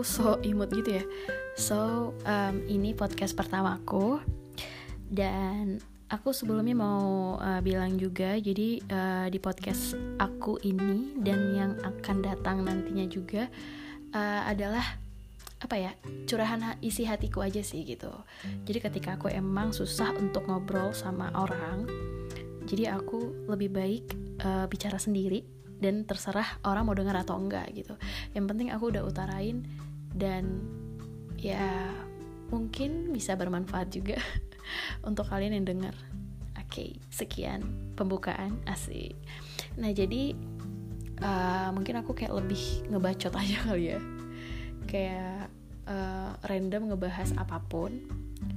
aku so imut gitu ya. So um, ini podcast pertamaku dan aku sebelumnya mau uh, bilang juga jadi uh, di podcast aku ini dan yang akan datang nantinya juga uh, adalah apa ya curahan isi hatiku aja sih gitu. Jadi ketika aku emang susah untuk ngobrol sama orang jadi aku lebih baik uh, bicara sendiri dan terserah orang mau dengar atau enggak gitu. Yang penting aku udah utarain dan ya mungkin bisa bermanfaat juga untuk kalian yang dengar. Oke okay, sekian pembukaan asik. Nah jadi uh, mungkin aku kayak lebih ngebacot aja kali ya. Kayak uh, random ngebahas apa pun.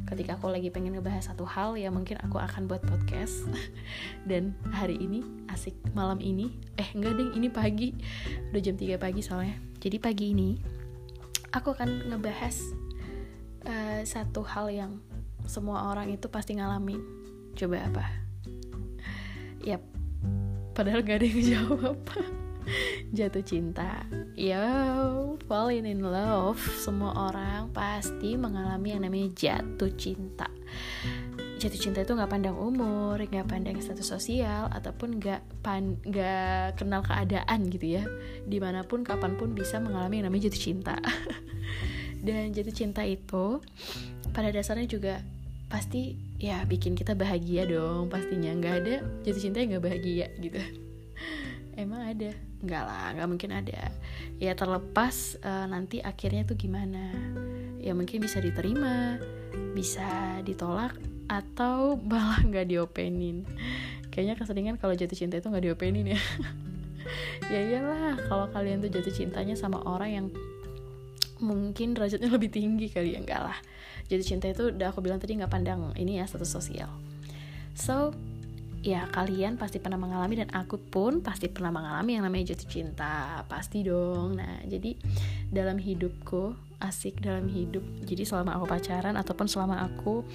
Ketika aku lagi pengen ngebahas satu hal ya mungkin aku akan buat podcast. Dan hari ini asik malam ini. Eh enggak deh ini pagi. Udah jam 3 pagi soalnya. Jadi pagi ini aku akan ngebahas uh, satu hal yang semua orang itu pasti ngalamin. Coba apa? Yap. Padahal gak ada yang jawab jatuh cinta. Yo falling in love. Semua orang pasti mengalami yang namanya jatuh cinta jatuh cinta itu nggak pandang umur nggak pandang status sosial ataupun nggak pan nggak kenal keadaan gitu ya. Di mana pun kapan pun bisa mengalami yang namanya jatuh cinta. Dan jatuh cinta itu pada dasarnya juga pasti ya bikin kita bahagia dong pastinya. Nggak ada jatuh cinta yang nggak bahagia gitu. Emang ada? Nggak lah nggak mungkin ada. Ya terlepas uh, nanti akhirnya tuh gimana. Ya mungkin bisa diterima bisa ditolak atau malah nggak diopenin. Kayaknya keseringan kalau jatuh cinta itu nggak diopenin ya. Ya iyalah kalau kalian tuh jatuh cintanya sama orang yang mungkin derajatnya lebih tinggi kali ya enggak lah. Jatuh cinta itu udah aku bilang tadi nggak pandang ini ya status sosial. So ya kalian pasti pernah mengalami dan aku pun pasti pernah mengalami yang namanya jatuh cinta. Pasti dong. Nah jadi dalam hidupku asik dalam hidup jadi selama aku pacaran ataupun selama aku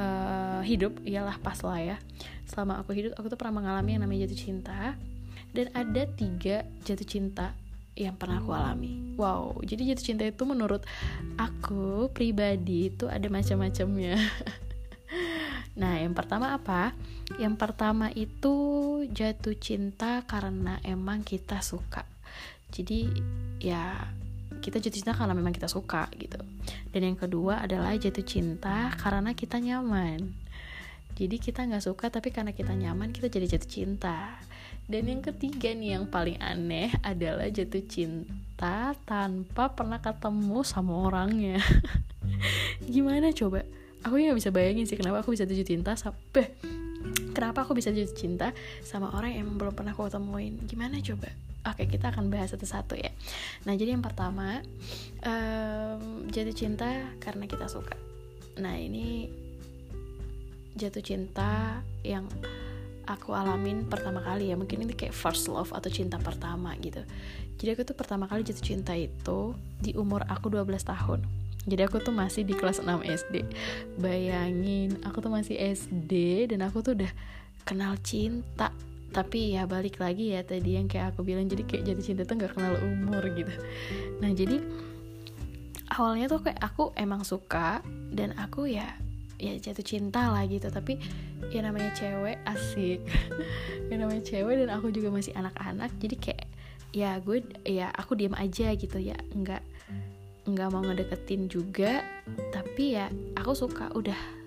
uh, hidup iyalah pas lah ya selama aku hidup aku tuh pernah mengalami yang namanya jatuh cinta dan ada tiga jatuh cinta yang pernah aku alami. Wow, jadi jatuh cinta itu menurut aku pribadi itu ada macam-macamnya. Nah, yang pertama apa? Yang pertama itu jatuh cinta karena emang kita suka. Jadi ya kita jatuh cinta karena memang kita suka gitu. Dan yang kedua adalah jatuh cinta karena kita nyaman. Jadi kita nggak suka tapi karena kita nyaman kita jadi jatuh cinta. Dan yang ketiga nih yang paling aneh adalah jatuh cinta tanpa pernah ketemu sama orangnya. Gimana coba? aku nggak bisa bayangin sih kenapa aku bisa jatuh cinta sampai kenapa aku bisa jatuh cinta sama orang yang belum pernah aku temuin gimana coba oke kita akan bahas satu-satu ya. Nah jadi yang pertama um, jatuh cinta karena kita suka. Nah ini jatuh cinta yang aku alamin pertama kali ya. Mungkin ini kayak first love atau cinta pertama gitu. Jadi aku tuh pertama kali jatuh cinta itu di umur aku 12 tahun. Jadi aku tuh masih di kelas 6 SD bayangin aku tuh masih SD dan aku tuh udah kenal cinta tapi ya balik lagi ya tadi yang kayak aku bilang jadi kayak jadi cinta tuh nggak kenal umur gitu. Nah jadi awalnya tuh kayak aku emang suka dan aku ya ya jatuh cinta lah gitu. Tapi ya namanya cewek asik. Ya namanya cewek dan aku juga masih anak-anak jadi kayak ya gue ya aku diam aja gitu ya. Nggak nggak mau ngedeketin juga. Tapi ya aku suka udah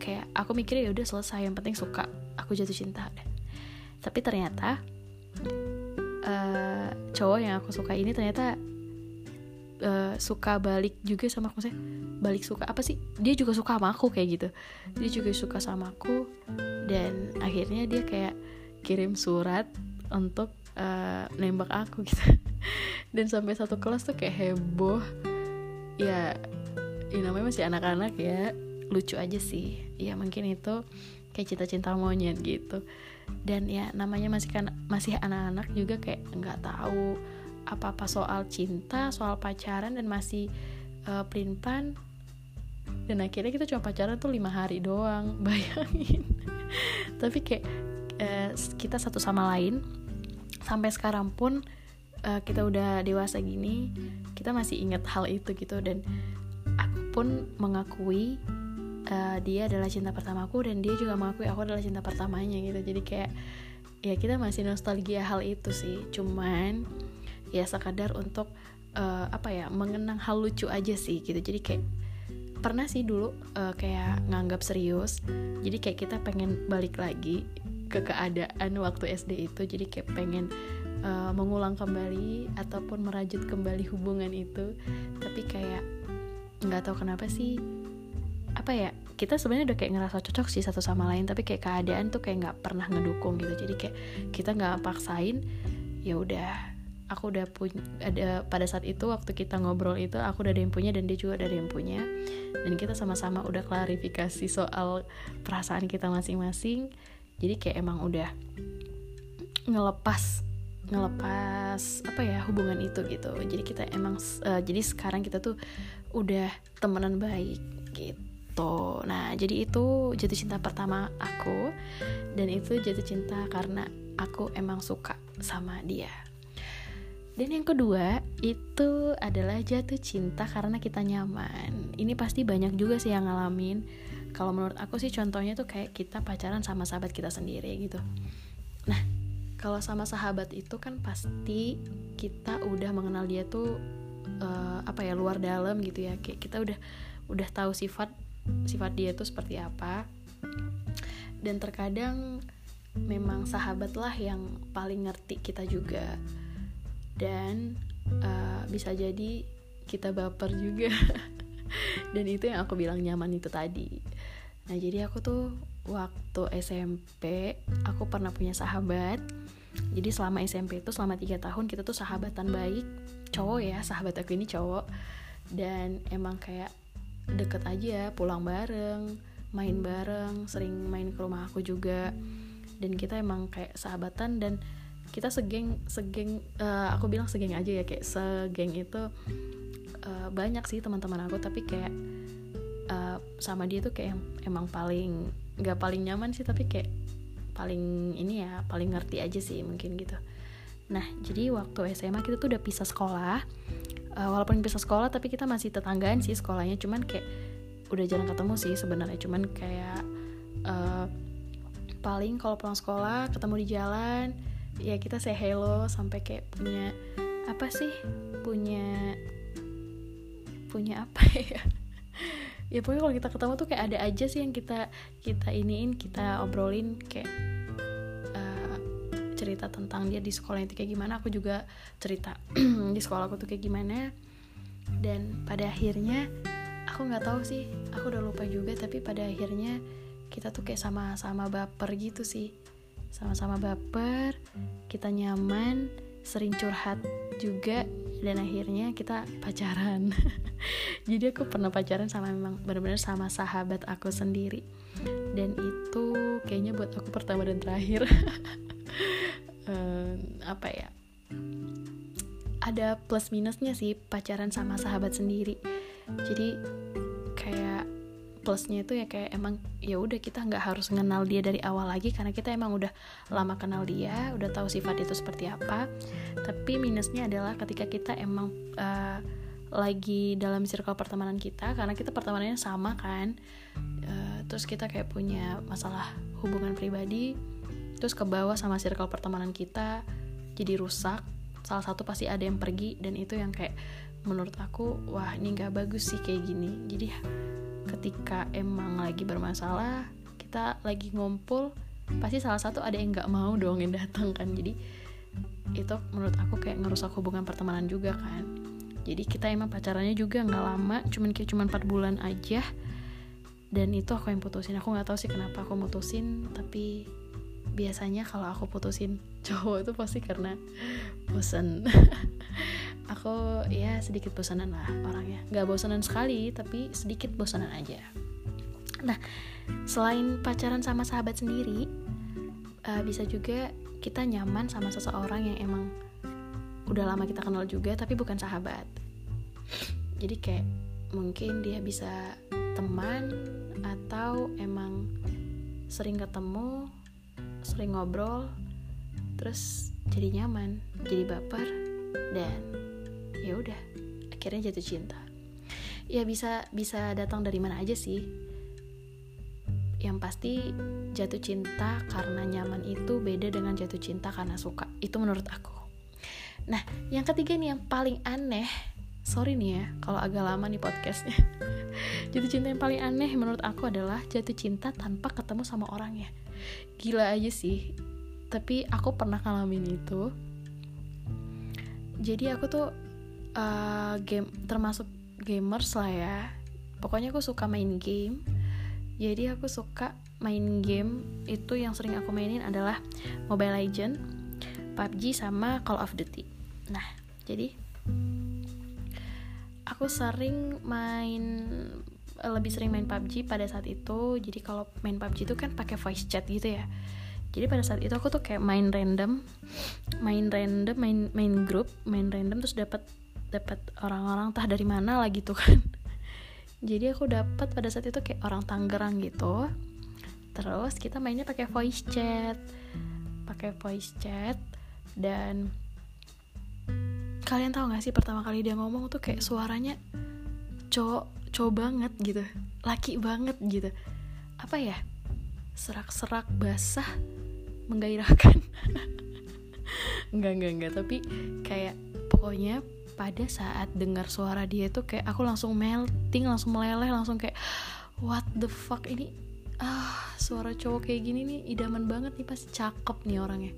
kayak aku mikir ya udah selesai yang penting suka aku jatuh cinta deh tapi ternyata uh, cowok yang aku suka ini ternyata uh, suka balik juga sama aku saya balik suka apa sih? Dia juga suka sama aku kayak gitu. Dia juga suka sama aku dan akhirnya dia kayak kirim surat untuk uh, nembak aku gitu. Dan sampai satu kelas tuh kayak heboh. Ya ini namanya masih anak-anak ya. Lucu aja sih. Ya mungkin itu kayak cinta-cinta monyet gitu dan ya namanya masih kan masih anak-anak juga kayak nggak tahu apa-apa soal cinta soal pacaran dan masih uh, pelin plan dan akhirnya kita cuma pacaran tuh lima hari doang bayangin. Tapi kayak uh, kita satu sama lain. Sampai sekarang pun uh, kita udah dewasa gini kita masih ingat hal itu gitu. Dan aku pun mengakui uh, dia adalah cinta pertamaku dan dia juga mengakui aku adalah cinta pertamanya gitu. Jadi kayak ya kita masih nostalgia hal itu sih. Cuman ya sekadar untuk uh, apa ya mengenang hal lucu aja sih gitu. Jadi kayak pernah sih dulu uh, kayak nganggap serius. Jadi kayak kita pengen balik lagi ke keadaan waktu SD itu. Jadi kayak pengen uh, mengulang kembali ataupun merajut kembali hubungan itu. Tapi kayak nggak tahu kenapa sih apa ya kita sebenarnya udah kayak ngerasa cocok sih satu sama lain tapi kayak keadaan tuh kayak nggak pernah ngedukung gitu. Jadi kayak kita nggak paksain ya udah aku udah punya ada pada saat itu waktu kita ngobrol itu aku udah ada yang punya dan dia juga ada yang punya. Dan kita sama-sama udah klarifikasi soal perasaan kita masing-masing. Jadi kayak emang udah ngelepas ngelepas apa ya hubungan itu gitu. Jadi kita emang uh, jadi sekarang kita tuh udah temenan baik gitu nah jadi itu jatuh cinta pertama aku dan itu jatuh cinta karena aku emang suka sama dia dan yang kedua itu adalah jatuh cinta karena kita nyaman. Ini pasti banyak juga sih yang ngalamin. Kalau menurut aku sih contohnya tuh kayak kita pacaran sama sahabat kita sendiri gitu. Nah, kalau sama sahabat itu kan pasti kita udah mengenal dia tuh uh, apa ya luar dalam gitu ya. Kayak kita udah udah tahu sifat sifat dia tuh seperti apa. Dan terkadang memang sahabat lah yang paling ngerti kita juga. Dan uh, bisa jadi kita baper juga. Dan itu yang aku bilang nyaman itu tadi. Nah jadi aku tuh waktu SMP aku pernah punya sahabat. Jadi selama SMP itu selama tiga tahun kita tuh sahabatan baik. Cowok ya sahabat aku ini cowok. Dan emang kayak deket aja pulang bareng main bareng sering main ke rumah aku juga. Dan kita emang kayak sahabatan dan kita segeng segeng uh, aku bilang segeng aja ya kayak segeng itu uh, banyak sih teman-teman aku tapi kayak uh, sama dia tuh kayak emang paling nggak paling nyaman sih tapi kayak paling ini ya paling ngerti aja sih mungkin gitu. Nah jadi waktu SMA kita tuh udah pisah sekolah uh, walaupun pisah sekolah tapi kita masih tetanggaan sih sekolahnya. Cuman kayak udah jarang ketemu sih sebenarnya. Cuman kayak uh, paling kalau pulang sekolah ketemu di jalan ya kita say hello sampai kayak punya apa sih? Punya punya apa ya? Ya pokoknya kalau kita ketemu tuh kayak ada aja sih yang kita kita iniin kita obrolin kayak cerita tentang dia di sekolah itu kayak gimana aku juga cerita di sekolah aku tuh kayak gimana. Dan pada akhirnya aku nggak tahu sih aku udah lupa juga tapi pada akhirnya kita tuh kayak sama-sama baper gitu sih. Sama-sama baper kita nyaman sering curhat juga dan akhirnya kita pacaran. Jadi aku pernah pacaran sama memang benar-benar sama sahabat aku sendiri. Dan itu kayaknya buat aku pertama dan terakhir apa ya ada plus minusnya sih pacaran sama sahabat sendiri. Jadi kayak plusnya itu ya kayak emang ya udah kita nggak harus mengenal dia dari awal lagi karena kita emang udah lama kenal dia udah tahu sifat itu seperti apa. Tapi minusnya adalah ketika kita emang uh, lagi dalam circle pertemanan kita karena kita pertemanannya sama kan uh, terus kita kayak punya masalah hubungan pribadi terus ke bawah sama circle pertemanan kita jadi rusak salah satu pasti ada yang pergi dan itu yang kayak menurut aku wah ini nggak bagus sih kayak gini. Jadi ketika emang lagi bermasalah kita lagi ngumpul pasti salah satu ada yang nggak mau dong yang datang kan. Jadi itu menurut aku kayak ngerusak hubungan pertemanan juga kan. Jadi kita emang pacarannya juga nggak lama cuman kayak cuman 4 bulan aja. Dan itu aku yang putusin. Aku nggak tahu sih kenapa aku mutusin tapi biasanya kalau aku putusin cowok itu pasti karena bosan aku ya sedikit bosanan lah orangnya. Nggak bosanan sekali tapi sedikit bosanan aja. Nah selain pacaran sama sahabat sendiri uh, bisa juga kita nyaman sama seseorang yang emang udah lama kita kenal juga tapi bukan sahabat. Jadi kayak mungkin dia bisa teman atau emang sering ketemu sering ngobrol terus jadi nyaman jadi baper dan ya udah akhirnya jatuh cinta. Ya bisa bisa datang dari mana aja sih. Yang pasti jatuh cinta karena nyaman itu beda dengan jatuh cinta karena suka. Itu menurut aku. Nah yang ketiga nih yang paling aneh sorry nih ya kalau agak lama nih podcastnya. Jatuh cinta yang paling aneh menurut aku adalah jatuh cinta tanpa ketemu sama orangnya. Gila aja sih tapi aku pernah ngalamin itu jadi aku tuh uh, game termasuk gamers lah ya pokoknya aku suka main game jadi aku suka main game itu yang sering aku mainin adalah Mobile Legend, PUBG sama Call of Duty. Nah, jadi aku sering main lebih sering main PUBG pada saat itu. Jadi kalau main PUBG itu kan pakai voice chat gitu ya. Jadi pada saat itu aku tuh kayak main random, main random, main main grup, main random terus dapat dapat orang-orang tah dari mana lah gitu kan. Jadi aku dapat pada saat itu kayak orang Tangerang gitu. Terus kita mainnya pakai voice chat pakai voice chat dan kalian tahu gak sih pertama kali dia ngomong tuh kayak suaranya cowok cowok banget gitu laki banget gitu. Apa ya? Serak-serak basah menggairahkan. Enggak enggak enggak. Tapi kayak pokoknya pada saat dengar suara dia tuh kayak aku langsung melting langsung meleleh langsung kayak what the fuck? Ini ah suara cowok kayak gini nih idaman banget nih pasti cakep nih orangnya.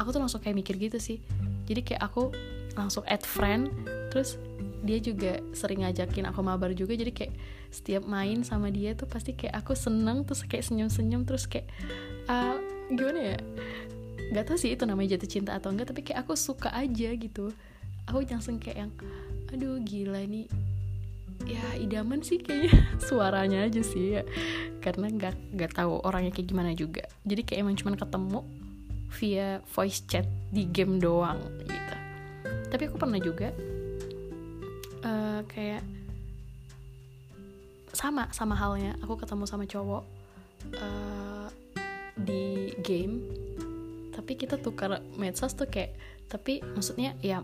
Aku tuh langsung kayak mikir gitu sih. Jadi kayak aku langsung add friend terus dia juga sering ngajakin aku mabar juga. Jadi kayak setiap main sama dia tuh pasti kayak aku seneng terus kayak senyum-senyum terus kayak uh, gimana ya? Gak tau sih itu namanya jatuh cinta atau enggak tapi kayak aku suka aja gitu. Aku langsung kayak yang aduh gila ini. Ya idaman sih kayaknya suaranya aja sih ya. Karena nggak nggak tahu orangnya kayak gimana juga. Jadi kayak emang cuman ketemu via voice chat di game doang gitu. Tapi aku pernah juga uh, kayak sama sama halnya. Aku ketemu sama cowok uh, di game tapi kita tukar medsos tuh kayak tapi maksudnya ya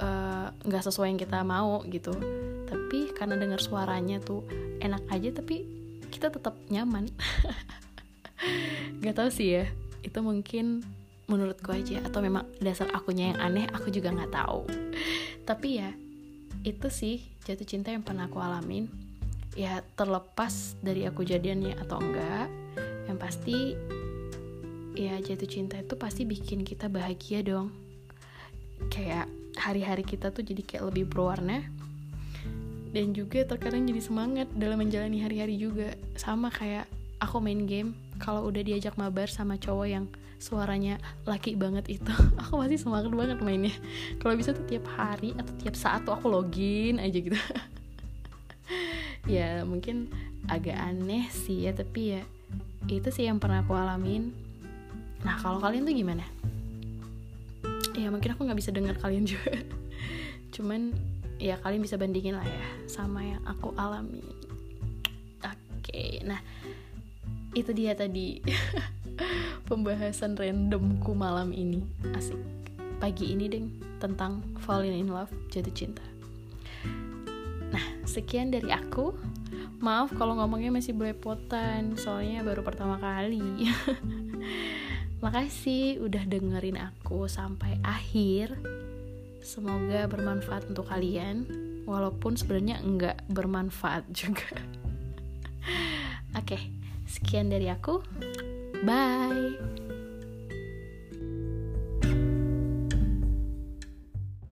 Eh, nggak uh, sesuai yang kita mau gitu. Tapi karena dengar suaranya tuh enak aja tapi kita tetap nyaman. Nggak tahu sih ya itu mungkin menurutku aja atau memang dasar akunya yang aneh aku juga nggak tahu. Tapi ya itu sih jatuh cinta yang pernah aku alamin. Ya terlepas dari aku jadiannya atau enggak yang pasti ya jatuh cinta itu pasti bikin kita bahagia dong. Kayak hari-hari kita tuh jadi kayak lebih berwarna. Dan juga terkadang jadi semangat dalam menjalani hari-hari juga. Sama kayak aku main game kalau udah diajak mabar sama cowok yang suaranya laki banget itu aku masih semangat banget mainnya. Kalau bisa tuh tiap hari atau tiap saat tuh aku login aja gitu. Ya mungkin agak aneh sih ya tapi ya itu sih yang pernah aku alamin nah kalau kalian tuh gimana? Ya mungkin aku nggak bisa dengar kalian juga. Cuman ya kalian bisa bandingin lah ya sama yang aku alami. Oke okay, nah itu dia tadi pembahasan randomku malam ini. Asik. Pagi ini deng tentang falling in love jatuh cinta. Nah sekian dari aku. Maaf kalau ngomongnya masih belepotan soalnya baru pertama kali Makasih udah dengerin aku sampai akhir. Semoga bermanfaat untuk kalian, walaupun sebenarnya enggak bermanfaat juga. Oke, sekian dari aku. Bye.